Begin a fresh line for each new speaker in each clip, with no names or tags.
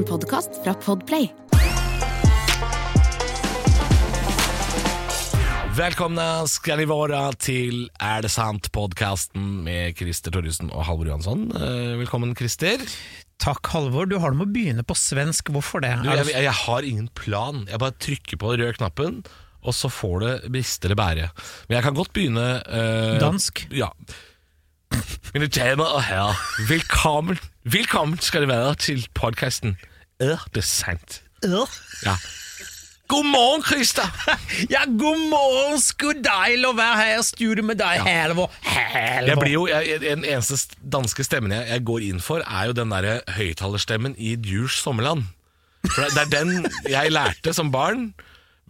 En podkast fra Podplay.
Välkomna ska ni vara till Er det sant-podcasten med Christer Torjussen og Halvor Johansson. Eh, Velkommen, Christer.
Takk, Halvor. Du har det med å begynne på svensk. Hvorfor det?
Du, jeg, jeg har ingen plan. Jeg bare trykker på den røde knappen, og så får det briste eller bære. Men jeg kan godt begynne eh,
Dansk?
Ja. Mine damer og herrer, velkommen, velkommen skal det være til podcasten Er det sant? Ja. God morgen, Christer!
Ja, god morgen! Så deilig å være her i studio med deg, Helvor, helvor
Jeg blir jo, jeg, Den eneste danske stemmen jeg, jeg går inn for, er jo den derre høyttalerstemmen i Djurs sommerland. For det, det er den jeg lærte som barn.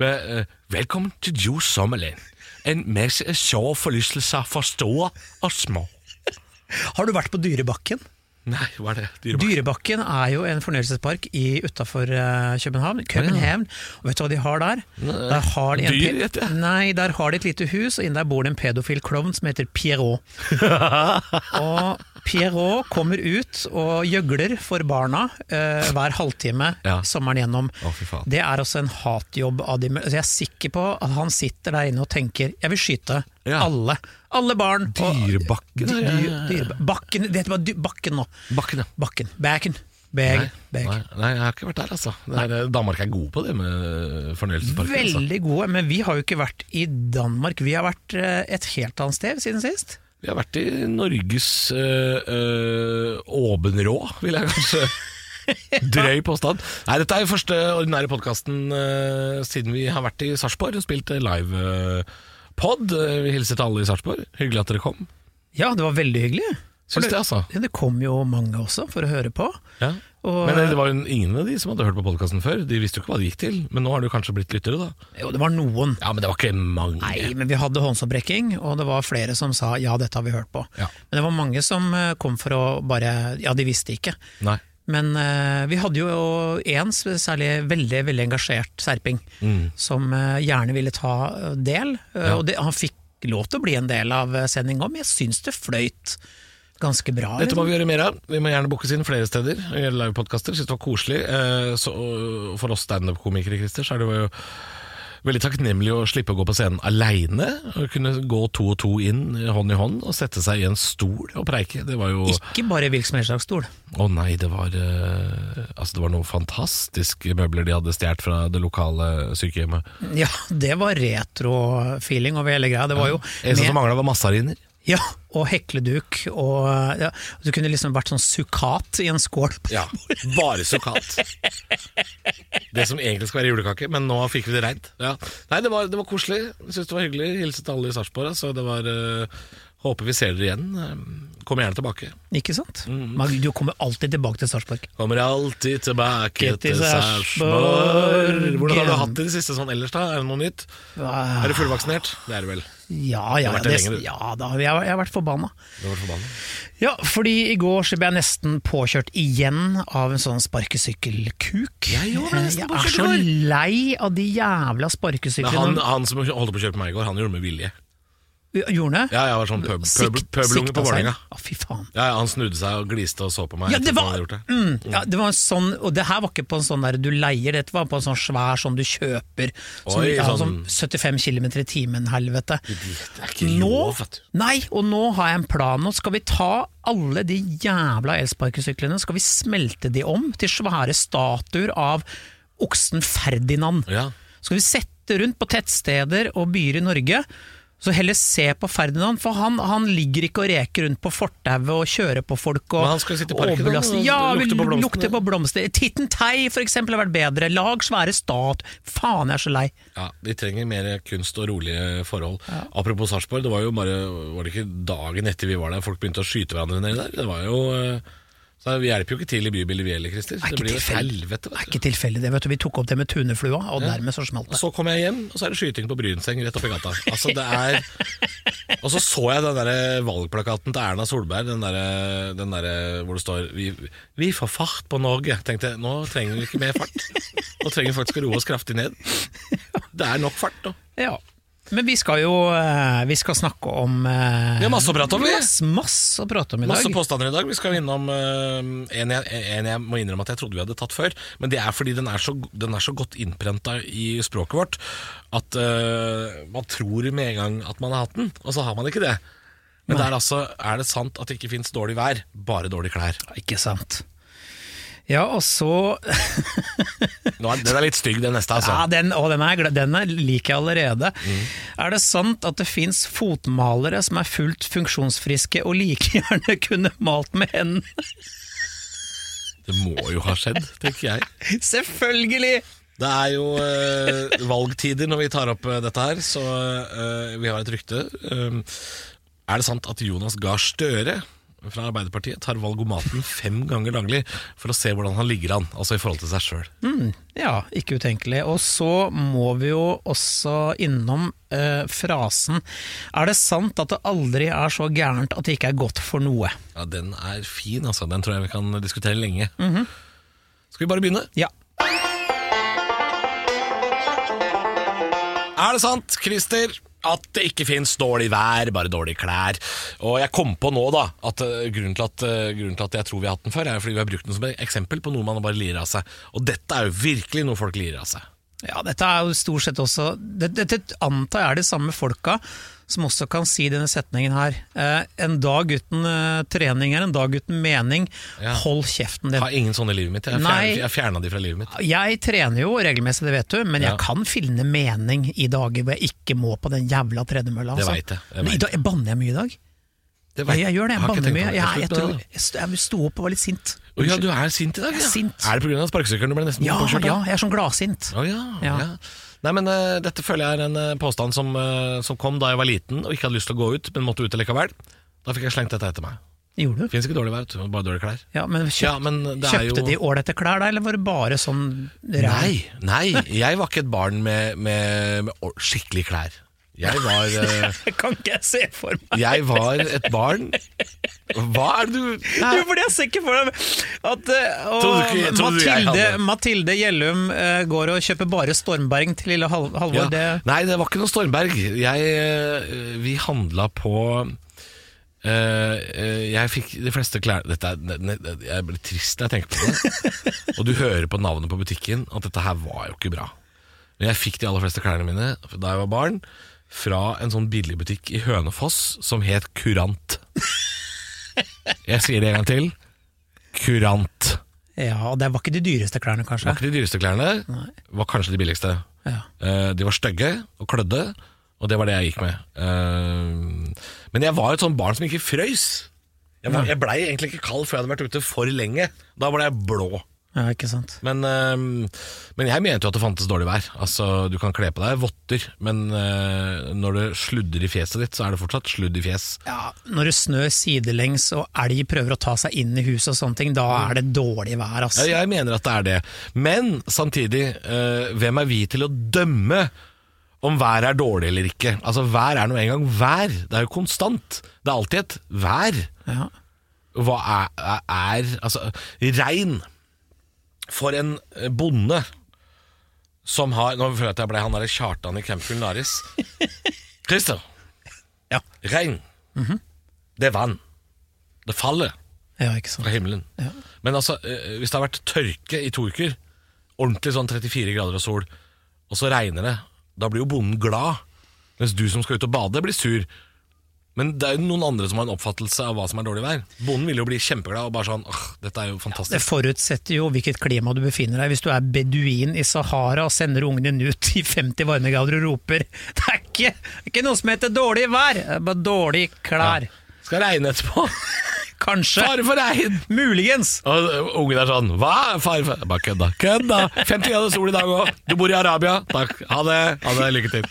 Med, eh, Velkommen til Djurs sommerland. En masse sjå forlystelser for store og små.
Har du vært på Dyrebakken?
Nei, hva er det? Dyrebakken,
Dyrebakken er jo en fornøyelsespark utafor København. København. Og vet du hva de har der? der har de en
dyr, heter jeg.
Nei, der har de et lite hus, og inne der bor det en pedofil klovn som heter Pierrot. og Pierrot kommer ut og gjøgler for barna uh, hver halvtime
Ja.
sommeren gjennom.
Oh.
Det er også en hatjobb av de altså Jeg er sikker på at han sitter der inne og tenker 'jeg vil skyte
Ja.
alle'. Alle barn. og-
Dyrebakken,
Dy-
ja, ja, ja.
dyre- Bakken, det heter bare dy- Bakken nå.
Bakken, ja.
Bakken. Backen. Bag.
Nei, nei, nei, jeg har ikke vært der, altså. Det er, eh, Danmark er gode på det med fornøyelsesparker. Altså.
Veldig gode, men vi har jo ikke vært i Danmark. Vi har vært eh, et helt annet sted siden sist.
Vi har vært i Norges øh, øh, åbenrå, vil jeg kanskje Drøy påstand. Nei, dette er jo første ordinære podkasten siden vi har vært i Sarpsborg og spilt live øh, pod. Vi hilser til alle i Sarpsborg. Hyggelig at dere kom.
Ja, det var veldig hyggelig.
Syns det, altså.
Ja, det kom jo mange også for å høre på.
Ja.
Og,
Men det var jo ingen av de som hadde hørt på podkasten før. De visste jo ikke hva det gikk til. Men nå har det jo kanskje blitt lyttere, da.
jo, det var noen.
Ja, men det var ikke mange.
Nei, men vi hadde håndsopprekking, og det var flere som sa ja, dette har vi hørt på.
Ja.
Men det var mange som eh, kom for å bare Ja, de visste ikke.
Nei.
Men uh, vi hadde jo én særlig veldig veldig engasjert serping, som uh, gjerne ville ta eh, del. Uh,
Ja.
Og det, han fikk lov til å bli en del av sendinga, men jeg syns det fløyt ganske bra.
Dette må vi gjøre mer av. Vi må gjerne bookes inn flere steder. Gjøre livepodkaster. Syns det var koselig. Så, for oss standup-komikere, Christer, så er det jo veldig takknemlig å slippe å gå på scenen aleine. Kunne gå to og to inn hånd i hånd og sette seg i en stol og preike. Det var jo
Ikke bare hvilken som helst slags stol.
Å nei, det var eh, Altså, det var noen fantastiske møbler de hadde stjålet fra det lokale sykehjemmet.
Ja, det var retro-feeling over hele greia. Det var jo
Eneste som mangla, var massariner.
ja, og hekleduk, og ja, du kunne liksom vært sånn sukkat i en skål.
Ja, bare sukkat. Det som egentlig skal være julekake, men nå fikk vi det reint. Ja. Nei, det var, det var koselig. Jeg synes det var hyggelig. Hilse til alle i Sarpsborg. Så det var eh, Håper vi ser dere igjen. Eh, Kom gjerne tilbake.
Ikke sant?
Mm.
Du kommer alltid tilbake til Sarpsborg.
Kommer alltid tilbake
Til Sarpsborg.
Hvordan har du hatt det i det siste sånn ellers, da? Er det noe nytt?
Ah,
Er du fullvaksinert? Det er du vel.
Ja, ja, det, ja da, jeg, har- jeg har vært forbanna. Ja, fordi i går så ble jeg nesten påkjørt igjen av en sånn sparkesykkelkuk.
Jeg nesten
Jeg er så lei av de jævla sparkesyklene.
han, han som holdt på å kjøre på meg i går, han gjorde det med vilje.
Gjorde han det?
Ja, jeg var sånn pøbelunge på. Vålerenga.
Ah, fy faen.
Ja, han snudde seg og gliste og så på meg.
Ja, det var,
det.
mm, ja, det var en sånn, og det her var ikke på en sånn der du leier, dette var på en sånn svær sånn du kjøper. Som,
Oi,
ja,
sånn-
sånn 75 km i timen, helvete.
Det er ikke lov, vet du.
nei, og nå har jeg en plan. Nå skal vi ta alle de jævla elsparkesyklene, skal vi smelte de om til svære statuer av oksen Ferdinand.
Ja.
Skal vi sette rundt på tettsteder og byer i Norge, så heller se på Ferdinand, for han, han ligger ikke og reker rundt på fortauet og kjører på folk. Og,
Men han skal sitte i parken,
og
og
Ja,
lukte på blomstene.
Lukte på blomster. Titten Tei for eksempel har vært bedre. Lag svære stat. Faen, jeg er så lei.
Ja, De trenger mer kunst og rolige forhold. Apropos Sarpsborg, det var jo bare Var det ikke dagen etter vi var der folk begynte å skyte hverandre nedi der? Det var jo eh, Så Vi hjelper jo ikke til i bybildet vi heller, Christer.
Er
Det blir jo helvete.
Det er
vet du.
ikke tilfeldig, det. vet du. Vi tok opp det med tuneflua, og dermed så smalt
Og
det.
så kom jeg hjem, og så er det skyting på Brynseng rett oppi gata. Altså, det er Og så så jeg den der valgplakaten til Erna Solberg, den der, den der hvor det står vi, 'Vi får fart på Norge'. Tenkte jeg, nå trenger vi ikke mer fart. Nå trenger vi faktisk å roe oss kraftig ned. Det er nok fart nå.
Ja. Men vi skal jo eh, vi skal snakke om eh,
Vi har masse å prate om, vi.
Masse, masse å prate om i dag.
Masse påstander i dag. Vi skal innom uh, en, jeg, en jeg må innrømme at jeg trodde vi hadde tatt før. Men det er fordi den er så, den er så godt innprenta i språket vårt at uh, man tror med en gang at man har hatt den, og så har man ikke det. Men det er altså Er det sant at det ikke fins dårlig vær, bare dårlige klær?
Ikke sant. Ja, og så
Nå er, den er litt stygg, den neste, altså.
Ja, den, å, den, er, den er liker jeg allerede. Er det sant at det fins fotmalere som er fullt funksjonsfriske og like gjerne kunne malt med hendene?
Det må jo ha skjedd, tenker jeg.
Selvfølgelig!
Det er jo eh, valgtider når vi tar opp eh, dette her, så eh, vi har et rykte. Eh, er det sant at Jonas Gahr Støre fra Arbeiderpartiet tar valgomaten fem ganger daglig for å se hvordan han ligger an, altså i forhold til seg sjøl?
Ja, ikke utenkelig. Og så må vi jo også innom eh, frasen Er det sant at det aldri er så gærent at det ikke er godt for noe?
Ja, den er fin, altså. Den tror jeg vi kan diskutere lenge. Skal vi bare begynne?
Ja.
Er det sant, Christer, at det ikke fins dårlig vær, bare dårlige klær? Og jeg kom på nå da at eh, grunnen til at, eh, grunnen til at jeg tror vi har hatt den før, er fordi vi har brukt den som eksempel på noe man bare lirer av seg. Og dette er jo virkelig noe folk lirer av seg.
Ja, dette er jo stort sett også Dette, dette antar jeg er de samme folka som også kan si denne setningen her. Eh, en dag uten eh, trening er en dag uten mening.
Ja.
Hold kjeften
Jeg
din.
har ingen sånne i livet mitt. Jeg
Nei.
fjerna, jeg fjerna de fra livet mitt.
Jeg trener jo regelmessig, det vet du, men
Ja.
jeg kan finne mening i dager hvor jeg ikke må på den jævla tredemølla.
Det
Altså.
vet jeg, jeg
Men i dag, jeg banner jeg mye i dag?
Det
Jeg,
vet-
jeg gjør det, jeg banner mye.
det.
Jeg, jeg, tror, jeg, sto- jeg opp og var litt sint.
Oh, ja, du er sint i dag, ja.
er sint.
Er det pga. sparkesykkelen du ble nesten
Ja,
påkjørt
ja,
av?
jeg er sånn gladsint.
Å ja, ja. Nei, men uh, Dette føler jeg er en uh, påstand som, eh, som kom da jeg var liten og ikke hadde lyst til å gå ut, men måtte ut likevel. Da fikk jeg slengt dette etter meg.
Gjorde du?
Fins ikke dårlig vær, bare dårlige klær.
Ja, men kjøpt,
Ja, men det
Kjøpte
jo-
de ålreite klær da, eller var det bare sånn ræv?
Nei, nei, jeg var ikke et barn med, med, med skikkelig klær. Jeg var,
Det kan ikke jeg se for meg.
jeg var et barn Hva er det du
Jo, fordi jeg ser ikke for meg at eh, og
du ikke-
Mathilde, Mathilde Gjellum uh, går og kjøper bare Stormberg til lille Hal Halvor.
ja.
Det,
Nei, det var ikke noe Stormberg. Jeg, eh, vi handla på uh, Jeg fikk de fleste klær Dette er, ne- ne- Jeg blir trist når jeg tenker på det. Og du hører på navnet på butikken at dette her var jo ikke bra. Men jeg fikk de aller fleste klærne mine da jeg var barn, fra en sånn billigbutikk i Hønefoss som het Kurant. Jeg sier det en gang til. Kurant.
ja, og det var ikke de dyreste klærne,
Det
kanskje?
var ikke de dyreste klærne, var kanskje de billigste.
Ja.
Eh, de var stygge og klødde, og det var det jeg gikk med. Eh, men jeg var et sånt barn som ikke frøys. Jeg, var- jeg blei egentlig ikke kald før jeg hadde vært ute for lenge. Da ble jeg blå.
Ja, ikke sant.
Men, eh, men jeg mente jo at det fantes dårlig vær. Altså, Du kan kle på deg votter, men eh, når det sludder i fjeset ditt, så er det fortsatt sludd i fjes.
Ja, Når det snør sidelengs og elg prøver å ta seg inn i huset og sånne ting, da er det dårlig vær,
Ja,
altså.
jeg mener at det er det. Men samtidig, eh, hvem er vi til å dømme om været er dårlig eller ikke? Altså, Vær er nå engang vær. Det er jo konstant. Det er alltid et vær.
Ja.
Hva er, er Altså, regn for en eh, bonde som har Nå føler jeg at jeg ble han derre Kjartan i Camp Culinaris. Christer.
Ja.
Regn. Det er vann. Det faller
ja,
fra himmelen.
Ja.
Men altså, eh, hvis det har vært tørke i to uker, ordentlig sånn 34 grader og sol, og så regner det, da blir jo bonden glad. Mens du som skal ut og bade, blir sur. Men det er jo noen andre som har en oppfattelse av hva som er dårlig vær. Bonden vil jo bli kjempeglad og bare sånn åh, dette er jo fantastisk.
Det forutsetter jo hvilket klima du befinner deg i. Hvis du er beduin i Sahara og sender ungen din ut i 50 varmegrader og roper Det er ikke, det er ikke noe som heter dårlig vær, det er bare dårlige klær.
Skal regne etterpå.
Kanskje.
Fare for regn!
Muligens.
Og ungen er sånn Hva? Fare for Bare kødda. Kødda! 50 grader sol i dag òg. Du bor i Arabia. Takk. Ha det. Ha det. Lykke til.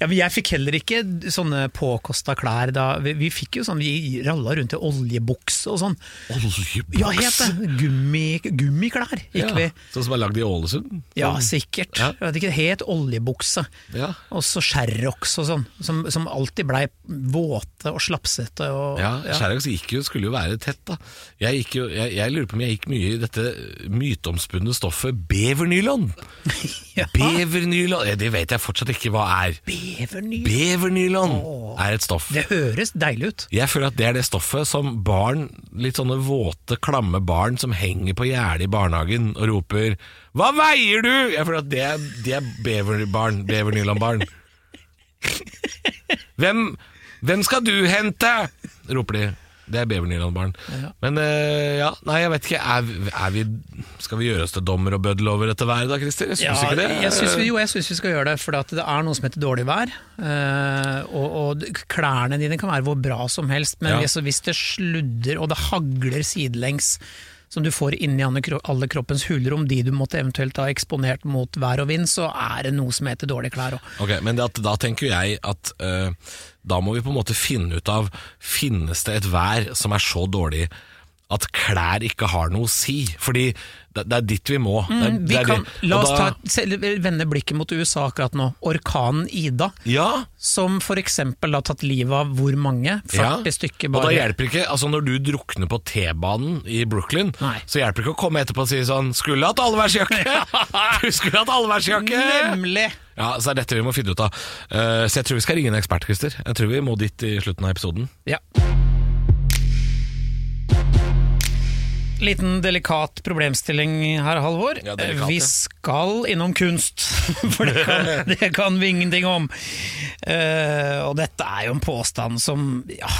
Ja, men jeg fikk heller ikke sånne påkosta klær da. Vi, vi fikk jo sånn, vi ralla rundt i oljebukse og sånn.
Oljebukse?
Ja, het det. Gummi, gummiklær gikk vi.
Sånn som er lagd i Ålesund?
Ja, sikkert.
Ja.
Jeg vet ikke, het oljebukse.
Ja.
Og så Sherrox og sånn, som, som alltid blei våte og slapsete. Og,
Ja, ja. jo, skulle jo være tett, da. Jeg, gikk jo, jeg, jeg lurer på om jeg gikk mye i dette myteomspunne stoffet bevernylon.
Ja.
Bevernylon ja, Det vet jeg fortsatt ikke hva er.
Bevernylon.
Bevernylon er et stoff.
Det høres deilig ut.
Jeg føler at det er det stoffet som barn, litt sånne våte, klamme barn som henger på gjerdet i barnehagen og roper 'Hva veier du?' Jeg føler at det er, det er beverbarn. Bevernylonbarn. Hvem, hvem skal du hente? roper de. Det er bevernylonbarn.
Ja.
Men eh, ja, nei, jeg vet ikke. Er, vi- er vi, skal vi gjøre oss til dommer og bøddel over dette været da, Christer? Jeg syns ikke det.
jeg synes vi, jo, jeg syns vi skal gjøre det, for at det er noe som heter dårlig vær. eh, og, og klærne dine kan være hvor bra som helst, men
Ja.
hvis, hvis det sludder og det hagler sidelengs som du får inni alle alle kroppens hulrom, de du måtte eventuelt ha eksponert mot vær og vind, så er det noe som heter dårlige klær òg.
Ok, men at, da tenker jeg at uh, da må vi på en måte finne ut av Finnes det et vær som er så dårlig at klær ikke har noe å si? Fordi det, det er dit vi må. Det
Mm, Vi
det er
kan, la oss
da-
ta, vende blikket mot USA akkurat nå. Orkanen Ida,
Ja,
som eksempel har tatt livet av hvor mange? 40
ja.
stykker
Og da hjelper ikke Altså Når du drukner på T-banen i Brooklyn,
Nei.
så hjelper det ikke å komme etterpå og si sånn 'Skulle hatt allværsjakke!' du skulle hatt allværsjakke!
Nemlig!
Ja, så er dette vi må finne ut av. Uh, så jeg tror vi skal ringe en ekspert, Christer. Jeg tror vi må dit i slutten av episoden.
Ja. Liten delikat problemstilling her, Halvor.
Ja, delikat,
vi skal innom kunst, for det kan, det kan vi ingenting om. Uh, og dette er jo en påstand som ja,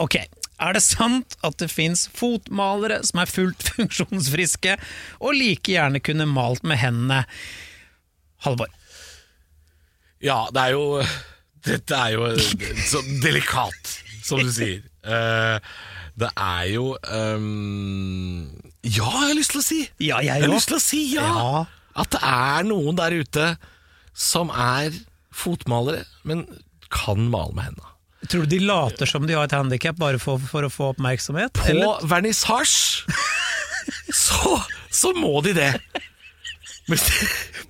Ok, er det sant at det fins fotmalere som er fullt funksjonsfriske, og like gjerne kunne malt med hendene? Halvor.
Ja, det er jo Dette er jo så delikat, som du sier. Eh, det er jo um, Ja, jeg har lyst til å si!
Ja, jeg
Jeg har lyst til å si ja!
Ja.
At det er noen der ute som er fotmalere, men kan male med hendene.
Tror du de later som de har et handikap bare for, for å få oppmerksomhet?
På
eller?
vernissasje så, så må de det.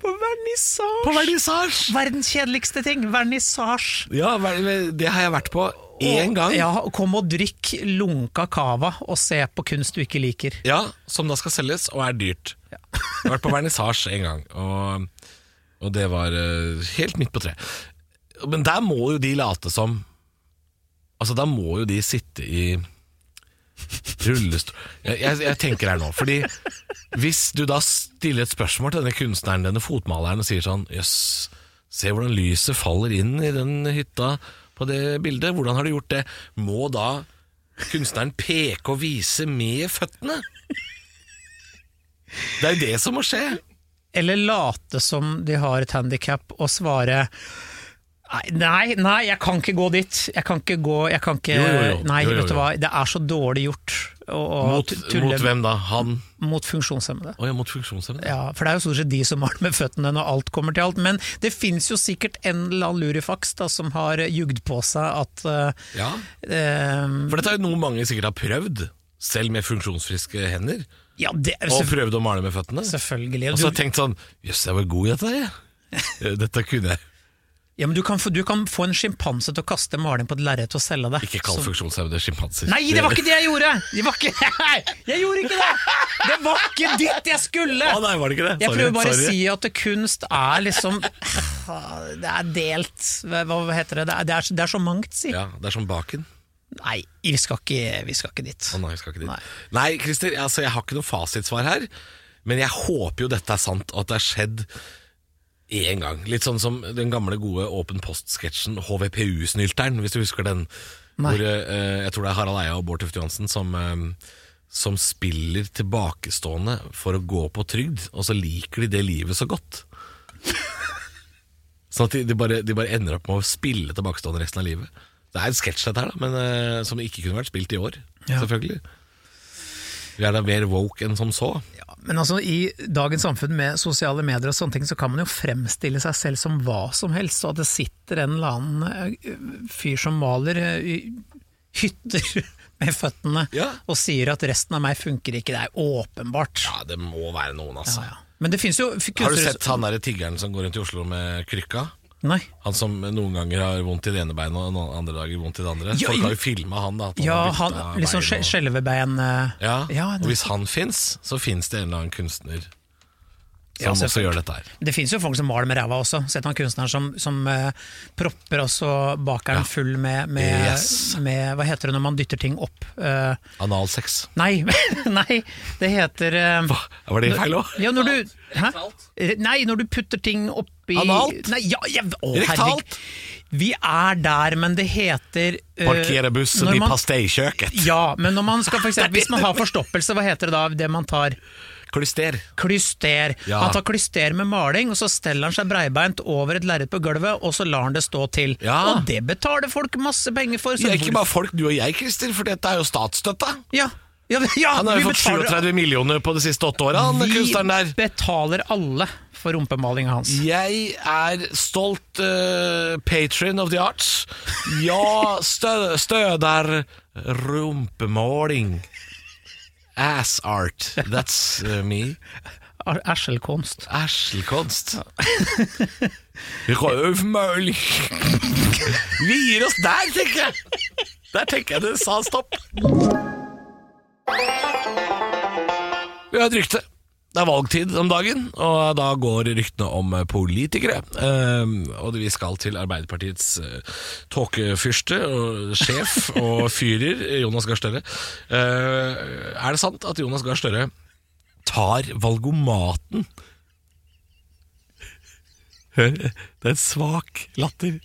På vernissasje!
på vernissasje!
Verdens kjedeligste ting, vernissasje.
Ja, det har jeg vært på én gang.
Ja, kom og drikk lunka cava og se på kunst du ikke liker.
Ja, som da skal selges, og er dyrt. Jeg har vært på vernissasje en gang, og, og det var eh, helt midt på treet. Men der må jo de late som Altså, da må jo de sitte i rullestol jeg, jeg, jeg tenker her nå, fordi hvis du da stiller et spørsmål til denne kunstneren, denne fotmaleren, og sier sånn Jøss, se hvordan lyset faller inn i den hytta på det bildet, hvordan har du gjort det? Må da kunstneren peke og vise med føttene? Det er jo det som må skje.
Eller late som de har et handikap og svare Nei, nei, jeg kan ikke gå dit. Jeg kan ikke gå jeg kan ikke,
Jo, jo, jo.
Nei, vet du hva, det er så dårlig gjort
Mot, mot hvem da? Han?
mot funksjonshemmede.
Oh, ja, mot funksjonshemmede.
Ja, for det er jo stort sett de som har det med føttene når alt kommer til alt. Men det fins jo sikkert en eller annen lurifaks da, som har jugd på seg at uh,
Ja.
uh,
For dette er jo noe mange sikkert har prøvd, selv med funksjonsfriske hender.
Ja, det
Og prøvd å male med føttene.
selvfølgelig.
Og så har jeg tenkt sånn Jøss, jeg var god i dette, jeg. Dette kunne jeg.
Ja, men du kan, få, du kan få en sjimpanse til å kaste maling på et lerret og selge det.
Ikke kall funksjonshemmede sjimpanser.
Nei, det var ikke det jeg gjorde! Det var ikke, nei, jeg gjorde ikke det! Det var ikke dit jeg skulle!
Å nei, var det ikke det?
Jeg prøver bare å si at kunst er liksom Det er delt Hva hva heter det? Det er, det er, det er så mangt, si.
Ja, det er som baken.
Nei, vi skal ikke, vi skal ikke dit.
Å nei, vi skal ikke dit.
Nei.
Nei, Christer, altså, jeg har ikke noe fasitsvar her. Men jeg håper jo dette er sant, og at det har skjedd én gang. Litt sånn som den gamle, gode Åpen post-sketsjen HVPU-snylteren, hvis du husker den.
Nei.
Hvor eh, jeg tror det er Harald Eia og Bård Tufte Johansen som, eh, som spiller tilbakestående for å gå på trygd, og så liker de det livet så godt. Sånn at de, de, bare, de bare ender opp med å spille tilbakestående resten av livet. Det er en sketsj, dette her, da, men eh, som ikke kunne vært spilt i år.
Ja.
Selvfølgelig. Vi er da mer woke enn som så.
Ja, men altså, i dagens samfunn med sosiale medier og sånne ting, så kan man jo fremstille seg selv som hva som helst, og at det sitter en eller annen eh, fyr som maler eh, hytter med føttene
Ja.
og sier at resten av meg funker ikke. Det er åpenbart.
Ja, det må være noen, altså.
Ja, ja. Men det jo
Har du sett han der tiggeren som går rundt i Oslo med krykka?
Nei.
Han som noen ganger har vondt i det ene beinet og noen andre dager vondt i det andre.
Ja,
Folk har jo filma han, da. At
Ja, han, liksom sånn
bein og-
skjelvebein eh,
Ja,
ja,
og hvis han fins, så fins det en eller annen kunstner
Ja,
også gjør dette her.
Det fins jo folk som maler med ræva også. Sett han kunstneren som, som uh, propper også bakeren full med, med,
Yes.
med Hva heter det når man dytter ting opp? Uh,
Analsex.
nei, nei, det heter uh,
Hva? Var det feil òg?
Ja, når du Hæ? Nei, når du putter ting oppi
Analt?
Nei, ja, ja, å,
Rektalt?
Vi er der, men det heter uh,
Parkere bussen
man,
i
man- Ja, men når man skal for eksempel, hvis man har forstoppelse, hva heter det da? Det man tar
Klyster.
Klyster.
Ja.
Han tar klyster med maling, og så steller han seg breibeint over et lerret på gulvet, og så lar han det stå til.
Ja.
Og det betaler folk masse penger for. så
Ja, ikke bare folk, du og jeg, Christer, for dette er jo statsstøtta.
Ja, ja, ja
Han har jo fått
betaler-
37 millioner på de siste åtte åra.
Vi betaler alle for rumpemalinga hans.
Jeg er stolt uh, patron of the arts. Ja, stø støder rumpemaling. Ass art. That's uh, me.
Erselkonst.
Erselkonst. Røvmåling. Vi gir oss der, tenker jeg. Der tenker jeg det sa stopp. Vi har et rykte. Det er valgtid om dagen, og da går ryktene om politikere. Ehm, og vi skal til Arbeiderpartiets uh, tåkefyrste og sjef og fyrer, Jonas Gahr Støre. Eh, er det sant at Jonas Gahr Støre tar valgomaten Hør, det er en svak latter.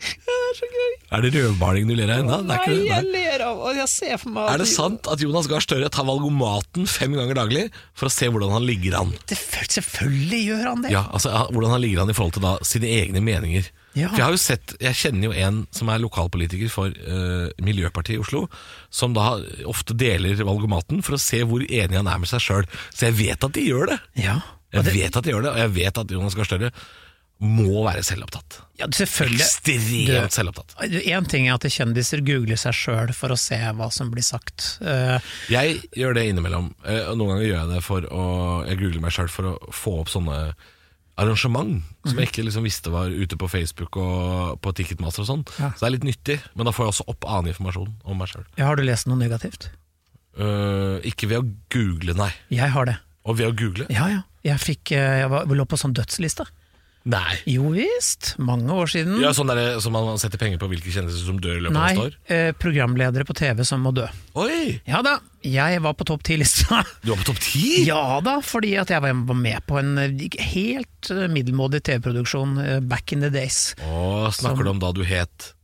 Er så gøy. Er det rødmaling du ler av ennå? Nei, jeg.
Ler av og jeg ser for meg
Er det sant at Jonas Gahr Støre tar valgomaten fem ganger daglig for å se hvordan han ligger an?
Selvfølgelig gjør han det!
Ja, altså Hvordan han ligger an i forhold til da sine egne meninger.
Ja.
For Jeg har jo sett, jeg kjenner jo en som er lokalpolitiker for uh, Miljøpartiet i Oslo, som da ofte deler valgomaten for å se hvor enig han er med seg sjøl. Så jeg vet at de gjør det.
Ja,
Jeg vet at de gjør det, og jeg vet at Jonas Gahr Støre må være selvopptatt.
ja selvfølgelig.
Ekstremt selvopptatt.
Én ting er at kjendiser googler seg sjøl for å se hva som blir sagt. Uh,
Jeg gjør det innimellom, eh, og noen ganger gjør jeg det for å Jeg googler meg sjøl for å få opp sånne arrangement som jeg ikke liksom visste var ute på Facebook og på Ticketmaster og sånn.
Ja.
Så det er litt nyttig, men da får jeg også opp annen informasjon om meg sjøl.
ja, har du lest noe negativt?
ikke ved å google, nei.
Jeg har det.
Og ved å google?
Ja, ja. Jeg, fikk, jeg var, lå på sånn dødsliste.
Nei.
Jo visst, mange år siden.
Ja, sånn der, som man setter penger på hvilke kjendiser som dør i løpet av
Nei,
neste år?
eh, programledere på TV som må dø.
Oi!
Ja da, jeg var på topp ti-lista.
Du var på topp ti?
Ja da, fordi at jeg var med på en eh, helt eh, middelmådig TV-produksjon eh, back in the days.
Å, snakker du om da du het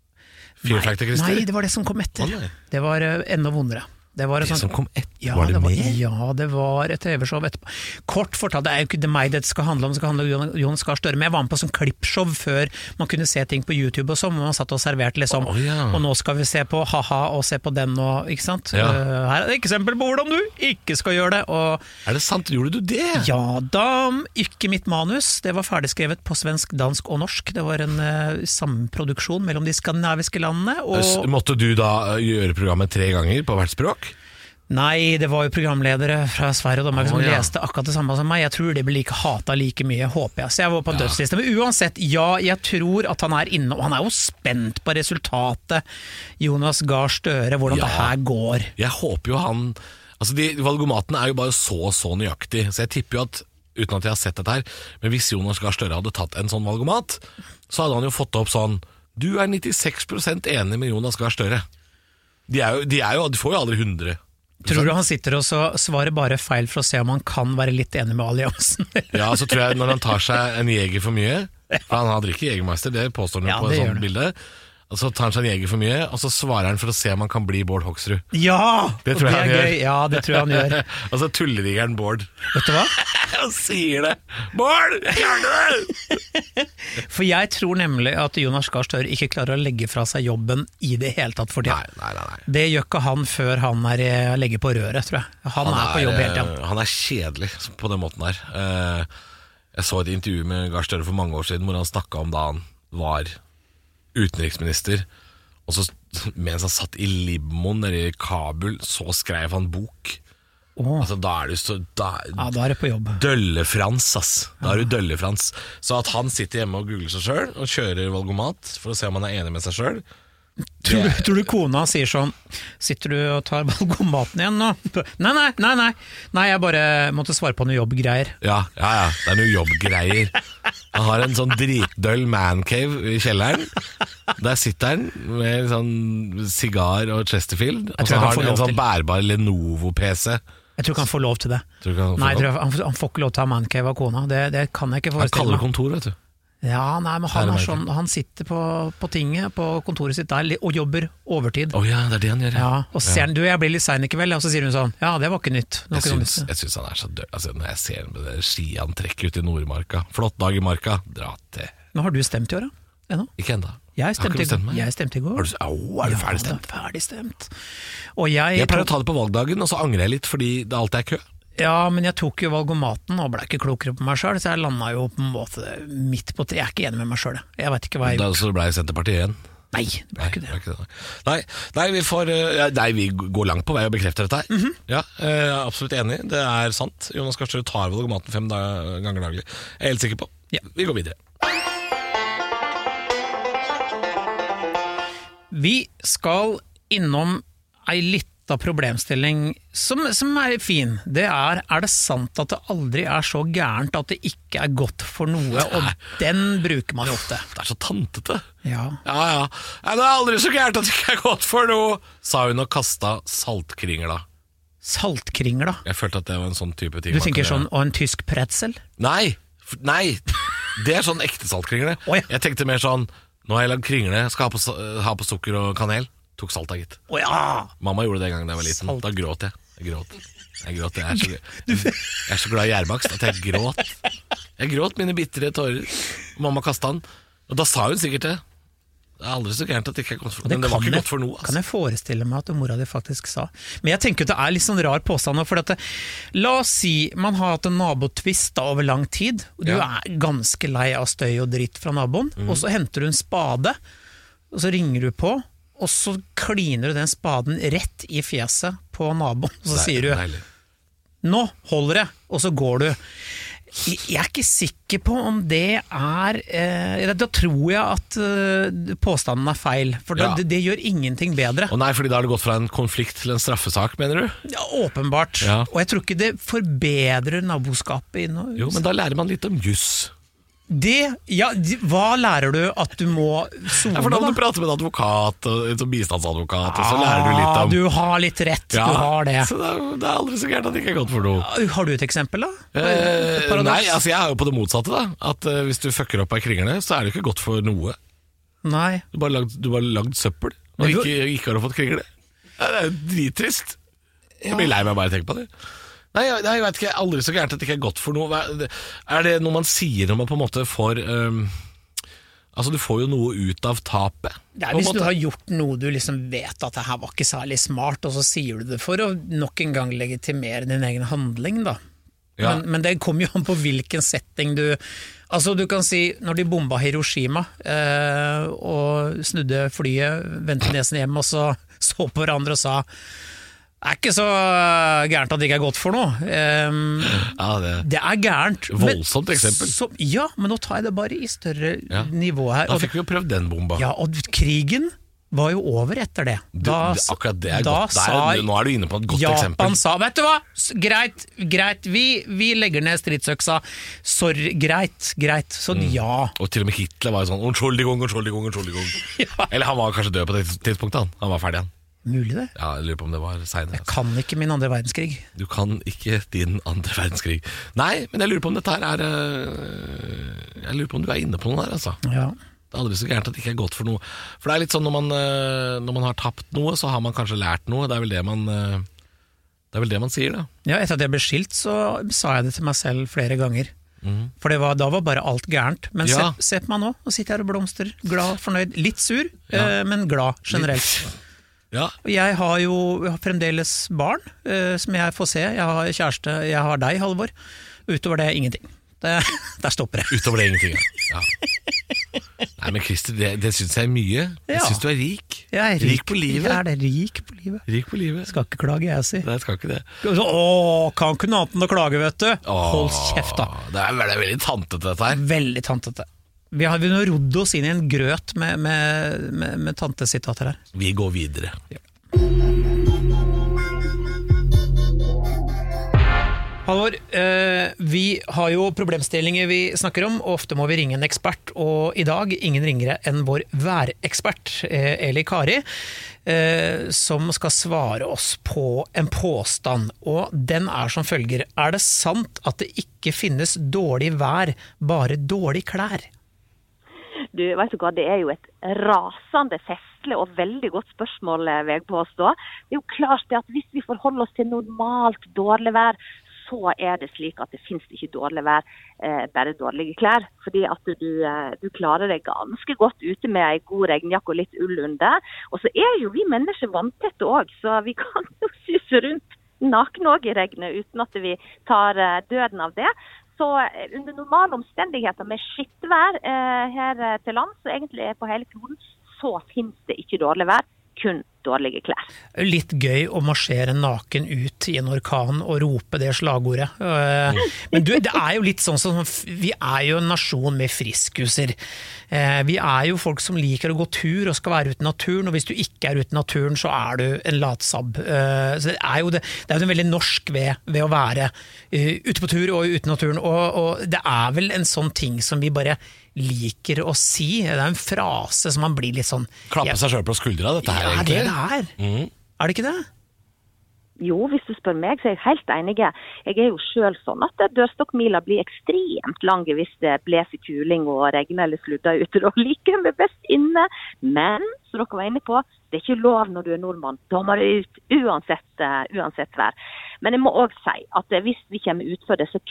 Nei,
Fyrfakta Christer?
nei, det var det som kom etter.
Å,
det var enda vondere. Det var
Det
sånt-
som kom etter?
Ja,
var det,
var,
mer?
ja, det var et TV-show etterpå. Kort fortalt, det er jo ikke det meg det skal handle om, det skal handle om Jon- Gahr Støre, men jeg var med på sånn klippshow før man kunne se ting på YouTube og sånn, hvor man satt og serverte liksom,
oh, ja.
og nå skal vi se på ha-ha og se på den og, ikke sant?
Ja.
Uh, her er et eksempel på hvordan du ikke skal gjøre det, og
Er det sant? Gjorde du det?
ja da, ikke mitt manus, det var ferdigskrevet på svensk, dansk og norsk, det var en uh, samproduksjon mellom de skandinaviske landene, og
Måtte du da eh, gjøre programmet tre ganger på hvert språk?
Nei, det var jo programledere fra Sverige og Danmark som
ja.
leste akkurat det samme som meg. Jeg tror de blir like hata like mye, håper jeg. Så jeg var på en dødsliste. Men uansett, ja, jeg tror at han er inne, og han er jo spent på resultatet. Jonas Gahr Støre, hvordan
Ja.
det her går.
Jeg håper jo han Altså de Valgomatene er jo bare så så nøyaktig, så jeg tipper jo at Uten at jeg har sett dette her, men hvis Jonas Gahr Støre hadde tatt en sånn valgomat, så hadde han jo fått opp sånn Du er 96% enig med Jonas Gahr Støre. De, er jo, de, er jo, de får jo aldri 100
Tror du han sitter og så svarer bare feil for å se om han kan være litt enig med alliansen?
Ja, så tror jeg når han tar seg en jeger for mye For han, drikker Jegermeister, det påstår han jo
Ja,
på et sånt bilde. Og så tar han seg en jeger for mye, og så svarer han for å se om han kan bli Bård Hoksrud.
ja!
Det tror jeg
det
han
er
gjør.
gøy. Ja, det tror jeg han gjør.
og så tulleriggeren Bård.
Vet du hva?
Han sier det! Bård, jeg klarte det!
For jeg tror nemlig at Jonas Gahr Støre ikke klarer å legge fra seg jobben i det hele tatt for tida.
Nei, nei, nei. nei.
Det gjør ikke han før han er eh, legger på røret, tror jeg. Han, er, på jobb hele tida.
eh, han er kjedelig på den måten der. Eh, Jeg så et intervju med Gahr Støre for mange år siden hvor han snakka om da han var utenriksminister. Og så mens han satt i limoen nede i Kabul, så skrev han bok.
Oh.
Altså Da er du så da,
ja, da er det på jobb.
Dølle-Frans, ass. Da er du Dølle-Frans. Så at han sitter hjemme og googler seg sjøl og kjører valgomat for å se om han er enig med seg sjøl,
Tror du, tror du kona sier sånn Sitter du og tar valgomaten igjen nå? Nei, nei, nei, nei, nei, jeg bare måtte svare på noe jobbgreier.
Ja, ja, ja. Det er noe jobbgreier. Han har en sånn dritdøll mancave i kjelleren. Der sitter han med sånn sigar og Chesterfield. Og så har han en sånn bærbar Lenovo-PC.
Jeg tror ikke han får lov til det.
Tror han får
Nei, han, han får ikke lov til å ha mancave av kona. Det, det kan jeg ikke
Han
forestille
kaller det
kaller
kontor, vet du.
Ja, nei, men han,
er
er sånn, han sitter på, på tinget, på kontoret sitt der, og jobber overtid.
Oh, ja, det er det han gjør.
Ja, og ser han du, jeg blir litt sein i kveld, og så sier hun sånn ja, det var ikke nytt. Var
Jeg
ikke
syns,
nytt.
jeg syns han er så død. Altså, når jeg ser ham med det skiantrekket ute i Nordmarka Flott dag i marka, dra til.
Men har du stemt i år, da? Ennå?
Ikke ennå.
Jeg stemte, jeg stemte i går.
Har du, oh, er du ferdig stemt?
Ja, ferdig stemt. Og jeg,
Jeg pleier å ta det på valgdagen, og så angrer jeg litt fordi det alltid er kø.
Ja, men jeg tok jo valgomaten og ble ikke klokere på meg sjøl, så jeg landa jo på en måte midt på tre. Jeg er ikke enig med meg sjøl, jeg. Vet ikke hva jeg
Da så ble Senterpartiet igjen.
Nei, det ble
Nei,
ikke
det er ikke det. Nei, nei, vi får, eh, nei, vi går langt på vei og bekrefter dette her.
Mhm.
Ja, eh, jeg er absolutt enig. Det er sant. Jonas Gahr Støre tar valgomaten fem ganger daglig. Jeg er helt sikker på.
Ja.
Vi går videre.
Vi skal innom ei lita problemstilling som, som er fin. Det er er det sant at det aldri er så gærent at det ikke er godt for noe, og den bruker man jo ofte.
Det er så tantete.
Ja.
Ja, ja. Nei, det er aldri så gærent at det ikke er godt for noe, sa hun og kasta saltkringla.
Saltkringla.
Jeg følte at det var en sånn type ting.
Du tenker sånn, og en tysk pretzel?
Nei! Nei! Det er sånn ekte saltkringle.
Oh, ja.
Jeg tenkte mer sånn Nå har jeg lagd kringle, skal ha på, ha på sukker og kanel. Tok salt av, gitt.
Oh, ja!
Mamma gjorde det en gang da jeg var liten.
Salt.
Da gråt jeg. Jeg gråt. Jeg, gråt. Jeg, er så, jeg er så glad i gjærbakst at jeg gråt. Jeg gråt mine bitre tårer. Mamma kasta den. Og da sa hun sikkert det. Det er aldri så gærent at det ikke er godt for
det
Men det var ikke
jeg-
godt for noe.
Kan
Altså.
jeg forestille meg at mora di faktisk sa. Men jeg tenker at det er litt sånn rar påstand. For det, la oss si man har hatt en nabotvist over lang tid. og Du
Ja.
er ganske lei av støy og dritt fra naboen,
mm.
og så henter du en spade, og så ringer du på, og så kliner du den spaden rett i fjeset på naboen. Og så
er
sier du
deilig.
'nå holder det', og så går du. Jeg er ikke sikker på om det er eh, Da tror jeg at eh, påstanden er feil, for da,
Ja.
det, det gjør ingenting bedre.
Og nei, fordi da har det gått fra en konflikt til en straffesak, mener du?
Ja, åpenbart.
Ja.
Og jeg tror ikke det forbedrer naboskapet. i noe-
Jo, men da lærer man litt om juss.
Det, ja, de, Hva lærer du at du må sone,
Ja, for da må du prater med en advokat, og en bistandsadvokat, bistandsadvokat, og så lærer du litt
Ah,
om
Du har litt rett,
Ja,
du har det.
Så det er, det er aldri så gærent at det ikke er godt for noe.
Har du et eksempel, da?
Eh, nei, altså jeg er jo på det motsatte. da At uh, Hvis du fucker opp av kringle, så er det ikke godt for noe.
Nei.
Du bare lagd, du bare lagd søppel, og
du-
ikke, ikke har fått kringle. Det er jo drittrist. Jeg blir lei meg bare av å tenke på det. Nei, jeg, jeg vet ikke, Aldri så gærent at det ikke er godt for noe. Er det- noe man sier når man på en måte får um, Altså, du får jo noe ut av tapet.
Det er hvis du har gjort noe du liksom vet at det her var ikke særlig smart, og så sier du det for å nok en gang legitimere din egen handling, da.
Ja.
Men, men det kommer jo an på hvilken setting du Altså Du kan si når de bomba Hiroshima eh, og snudde flyet, vendte nesen hjem og så så på hverandre og sa det er ikke så gærent at det ikke er godt for noe. Um,
Ja, det,
det er gærent. men-
Voldsomt eksempel.
Så, ja, men nå tar jeg det bare i større
Ja.
nivå her.
da fikk vi jo prøvd den bomba.
ja, og krigen var jo over etter det. Da,
det, akkurat det er godt. Der, nå er du inne på et godt
Japan
eksempel.
sa vet du hva, greit, greit, vi, vi legger ned stridsøksa. Sorry, greit, greit. Så
Mm.
ja.
Og til og med Hitler var jo sånn Unnskyldning, unnskyldning, unnskyldning.
Ja.
Eller han var kanskje død på det tidspunktet. Han, han var ferdig, han.
Mulig det.
Ja, jeg lurer på om det var seinere.
Kan ikke min andre verdenskrig.
Du kan ikke din andre verdenskrig. Nei, men jeg lurer på om dette her er øh, Jeg lurer på om du er inne på noe der, altså.
Ja.
Det er aldri så gærent at det ikke er godt for noe. For det er litt sånn når man, øh, når man har tapt noe, så har man kanskje lært noe. Det er vel det man øh, Det er vel det man sier, da.
ja, etter at jeg ble skilt, så sa jeg det til meg selv flere ganger.
Mm.
For det var, da var bare alt gærent. Men
Ja.
se, se på meg nå, nå sitter jeg her og blomstrer. Glad, fornøyd. Litt sur, eh, men glad generelt.
Ja,
Og Jeg har jo fremdeles barn eh, som jeg får se. Jeg har kjæreste, jeg har deg, Halvor. Utover det ingenting. Det, der stopper det.
Utover det ingenting, ja. Nei, men Christer, det, det syns jeg er mye. Jeg syns du er rik.
Jeg er rik,
på livet.
Jeg er det, rik på livet.
Rik på livet.
Skal ikke klage, jeg sier.
Nei, skal ikke det.
Å, kan ikke noe annet enn å klage, vet du. Hold kjeft, da.
Det er, det er veldig tantete, dette her.
Veldig tantete. Vi har vi har rodd oss inn i en grøt med, med, med, med tantesitater her.
Vi går videre.
Halvor, eh, vi har jo problemstillinger vi snakker om, og ofte må vi ringe en ekspert. Og i dag ingen ringere enn vår værekspert, eh, Eli Kari, eh, som skal svare oss på en påstand. Og den er som følger. Er det sant at det ikke finnes dårlig vær, bare dårlig klær?
Du, vet du hva, Det er jo et rasende festlig og veldig godt spørsmål, eh, vil jeg påstå. Det er jo klart det at Hvis vi forholder oss til normalt dårlig vær, så er det slik at det finnes ikke dårlig vær, eh, bare dårlige klær. Fordi at du, eh, du klarer deg ganske godt ute med ei god regnjakke og litt ull under. Og så er jo vi mennesker vanntette òg, så vi kan jo suse rundt nakne òg i regnet uten at vi tar eh, døden av det. Så eh, under normale omstendigheter med skittvær eh, her til lands, og egentlig på hele kloden, så finnes det ikke dårlig vær, kun dårlige klær.
Litt gøy å marsjere naken ut i en orkan og rope det slagordet. Eh, Men du, det er jo litt sånn som Vi er jo en nasjon med friskuser. Eh, Vi er jo folk som liker å gå tur og skal være ute i naturen, og hvis du ikke er ute i naturen, så er du en latsabb. Eh, Så det er jo det, det er jo veldig norsk ved, ved å være ute på tur og ute i naturen, og, og det er vel en sånn ting som vi bare liker å si. Det er en frase som man blir litt sånn
Klappe seg sjøl på skuldra, dette her,
ja, det
egentlig.
er det her.
Mm.
Er det ikke det?
Jo, hvis du spør meg, så er jeg helt enig. Jeg er jo sjøl sånn at dørstokkmila blir ekstremt lang hvis det blåser kuling og regner eller sludder ute. Da liker jeg meg best inne. Men som dere var inne på, det er ikke lov når du er nordmann. Da må du ut uansett, eh, uansett vær. Men jeg må òg si at hvis vi kommer utfor disse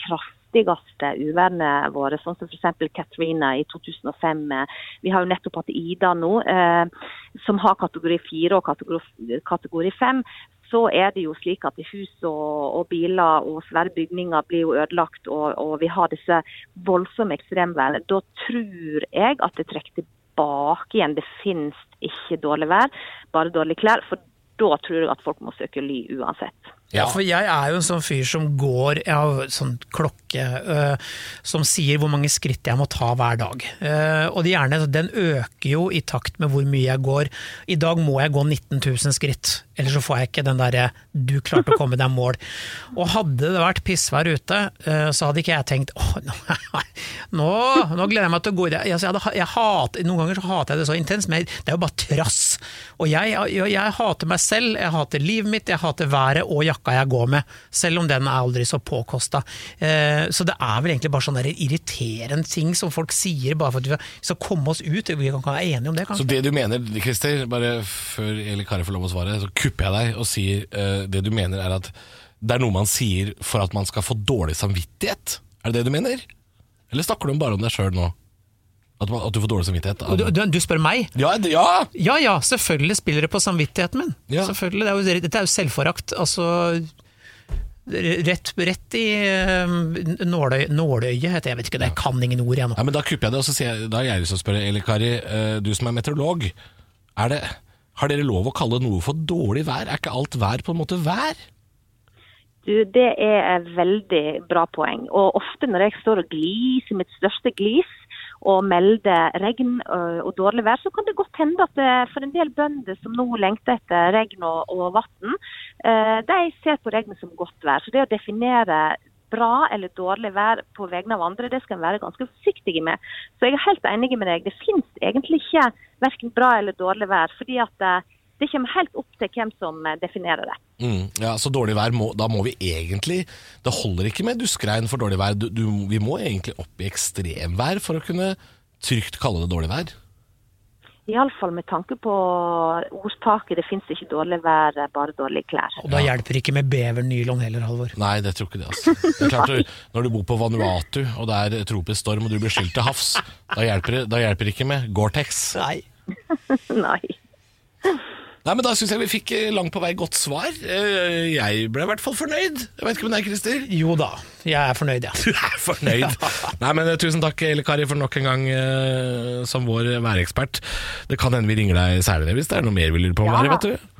kraftigste uværene våre, sånn som f.eks. Katrina i 2005, eh, vi har jo nettopp hatt Ida nå, eh, som har kategori 4 og kategori 5, så er det jo slik at hus og, og biler og svære bygninger blir jo ødelagt, og, og vi har disse voldsomme ekstremværene. Da tror jeg at det trekker tilbake igjen. Det finnes ikke dårlig vær, bare dårlige klær. For da tror jeg at folk må søke ly uansett.
Ja, for jeg er jo en sånn fyr som går Jeg har sånn klokke øh, som sier hvor mange skritt jeg må ta hver dag. Uh, og de gjerne, den øker jo i takt med hvor mye jeg går. I dag må jeg gå 19 000 skritt, ellers så får jeg ikke den derre 'du klarte å komme deg mål'. Og hadde det vært pissvær ute, eh, så hadde ikke jeg tenkt åh, nå, nå, gleder jeg meg til å gå i det. Jeg, jeg jeg hat, noen ganger så hater jeg det så intenst, men det er jo bare trass. Og jeg, jeg, hater meg selv, jeg hater livet mitt, jeg hater været og jakka jeg går med, selv om den er aldri så påkosta. Eh, så det er vel egentlig bare sånne der irriterende ting som folk sier bare for at vi skal komme oss ut. Vi kan være enige om det, kanskje.
Så det du mener, Christer, bare før Eli Kari får lov å svare, så kupper jeg deg og sier uh, det du mener er at det er noe man sier for at man skal få dårlig samvittighet. Er det det du mener? Eller snakker du bare om deg sjøl nå? At, man, at du får dårlig samvittighet?
Du, du, du spør meg?
Ja, ja!
Ja ja, selvfølgelig spiller det på samvittigheten min.
Ja.
Selvfølgelig, det er jo, Dette er jo selvforakt. Altså Rett, rett i uh, nåløy, nåløyet, heter. Jeg vet ikke, det jeg kan ingen ord igjen.
Ja, men Da kupper jeg det, og så sier jeg, da er jeg lyst til å spørre Eli Kari, uh, du som er meteorolog. Er det, har dere lov å kalle noe for dårlig vær? Er ikke alt vær på en måte vær?
Du, Det er et veldig bra poeng. Og ofte når jeg står og gliser mitt største glis og melder regn og dårlig vær, så kan det godt hende at det, for en del bønder som nå lengter etter regn og, og vann, de ser på regnet som godt vær. Så det å definere bra eller dårlig vær på vegne av andre, det skal en være ganske forsiktig med. Så jeg er helt enig med deg. Det finnes egentlig ikke verken bra eller dårlig vær. fordi at eh, det kommer helt opp til hvem som eh, definerer det.
Mm, ja, Så dårlig vær, må, da må vi egentlig Det holder ikke med duskregn for dårlig vær. Du, du, vi må egentlig opp i ekstremvær for å kunne trygt kalle det dårlig vær.
Iallfall med tanke på ordtaket 'det fins ikke dårlig vær, bare dårlige klær'.
Og da hjelper det ikke med bevernylon heller, Halvor.
Nei, det tror ikke det. altså. Det er klart, du- Når du bor på Vanuatu og det er tropisk storm og du blir skylt til havs, da hjelper det, da hjelper det ikke med Gore-Tex.
Nei.
Nei.
Nei, men Da syns jeg vi fikk eh, langt på vei godt svar. Eh, Jeg ble i hvert fall fornøyd. Jeg vet ikke med deg, Christer?
Jo da, jeg er fornøyd, ja.
Du er fornøyd. Nei, men eh, Tusen takk, Elle Kari, for nok en gang som vår værekspert. Det kan hende vi ringer deg særlig hvis det er noe mer vi lurer på om
Ja.
været, vet du.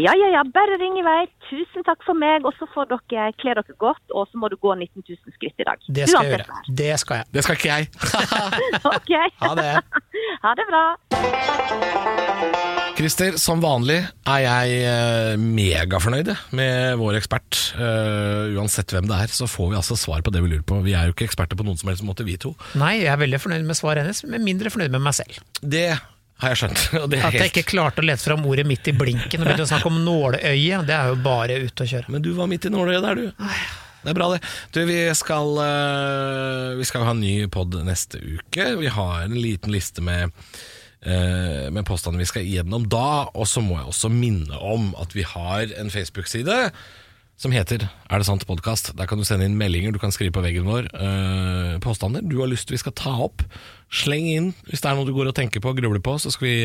Ja, ja, ja. Bare ring i vei. Tusen takk for meg. Og så får dere kle dere godt, og så må du gå 19 000 skritt i dag.
Det skal jeg gjøre. Det skal jeg.
Det skal ikke jeg.
Ok.
Ha det.
Ha det bra.
Christer, som vanlig er jeg eh, megafornøyd med vår ekspert. Eh, uansett hvem det er, så får vi altså svar på det vi lurer på. Vi er jo ikke eksperter på noen som helst måte, vi to.
Nei, jeg er veldig fornøyd med svaret hennes, men mindre fornøyd med meg selv.
Det har jeg skjønt.
At jeg
helt...
ikke klarte å lete fram ordet midt i blinken og begynte å snakke om nåløye, det er jo bare ute å kjøre.
Men du var midt i nåløyet der, du. Det er bra, det. Du, vi skal, eh, vi skal ha en ny pod neste uke. Vi har en liten liste med, eh, med påstandene vi skal gjennom da. Og så må jeg også minne om at vi har en Facebook-side som heter Er det sant podkast. Der kan du sende inn meldinger, du kan skrive på veggen vår eh, påstander du har lyst til vi skal ta opp. Sleng inn hvis det er noe du går og tenker på og grubler på, så skal vi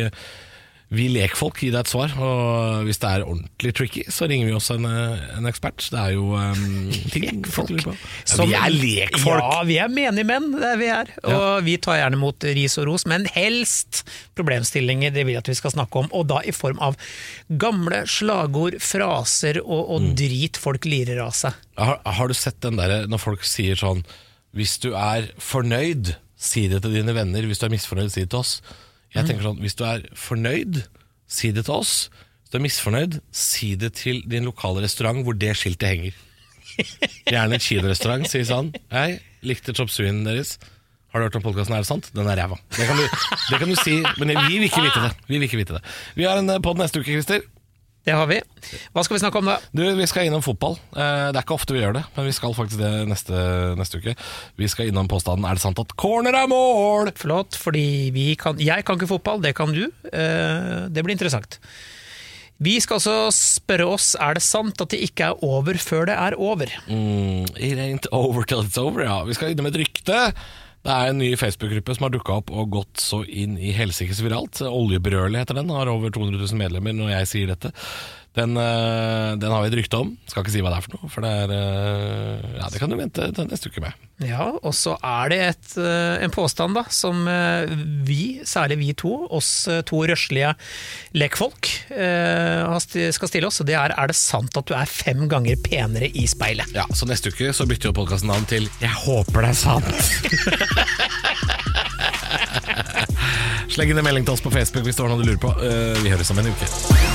vi lekfolk gi deg et svar, og hvis det er ordentlig tricky, så ringer vi også en, eh, en ekspert. Det er jo um, ting lekfolk. Ja, vi er lekfolk!
Ja, vi er menige menn, det er vi er. Og vi tar gjerne mot ris og ros, men helst problemstillinger det vil jeg at vi skal snakke om. Og da i form av gamle slagord, fraser og,
Mm.
drit folk lirer av seg.
Har, har du sett den derre når folk sier sånn Hvis du er fornøyd, si det til dine venner. Hvis du er misfornøyd, si det til oss. Jeg tenker sånn, Hvis du er fornøyd, si det til oss. Hvis du er misfornøyd, si det til din lokale restaurant hvor det skiltet henger. Gjerne en kinorestaurant. sier sånn Jeg likte chop sueen deres. Har du hørt om podkasten Er det sant? Den er ræva. Det kan, du, det kan du si, men vi vil ikke vite det. Vi vil ikke vite det. Vi har en pod neste uke, Christer.
Det har vi. Hva skal vi snakke om da?
Du, Vi skal innom fotball. Eh, Det er ikke ofte vi gjør det, men vi skal faktisk det neste, neste uke. Vi skal innom påstanden Er det sant at corner er mål?
Flott, fordi vi kan, jeg kan ikke fotball, det kan du. Eh, Det blir interessant. Vi skal altså spørre oss er det sant at det ikke er over før det er over.
Mm, it ain't over till it's over, ja. Vi skal innom et rykte. Det er en ny Facebook-gruppe som har dukka opp og gått så inn i helsikes viralt. Oljebrølet heter den, har over 200 000 medlemmer når jeg sier dette. Den, eh, den har vi et rykte om. Skal ikke si hva det er for noe, for det er eh, Ja, det kan du vente til neste uke med.
Ja, og så er det et, eh, en påstand da, som vi, særlig vi to, oss to røslige lekfolk, skal stille oss. Og det er er det sant at du er fem ganger penere i speilet?
Ja, Så neste uke så bytter jo podkasten navn til Jeg håper det er sant. Sleng inn en melding til oss på Facebook hvis det var noe du lurer på. Vi høres om en uke.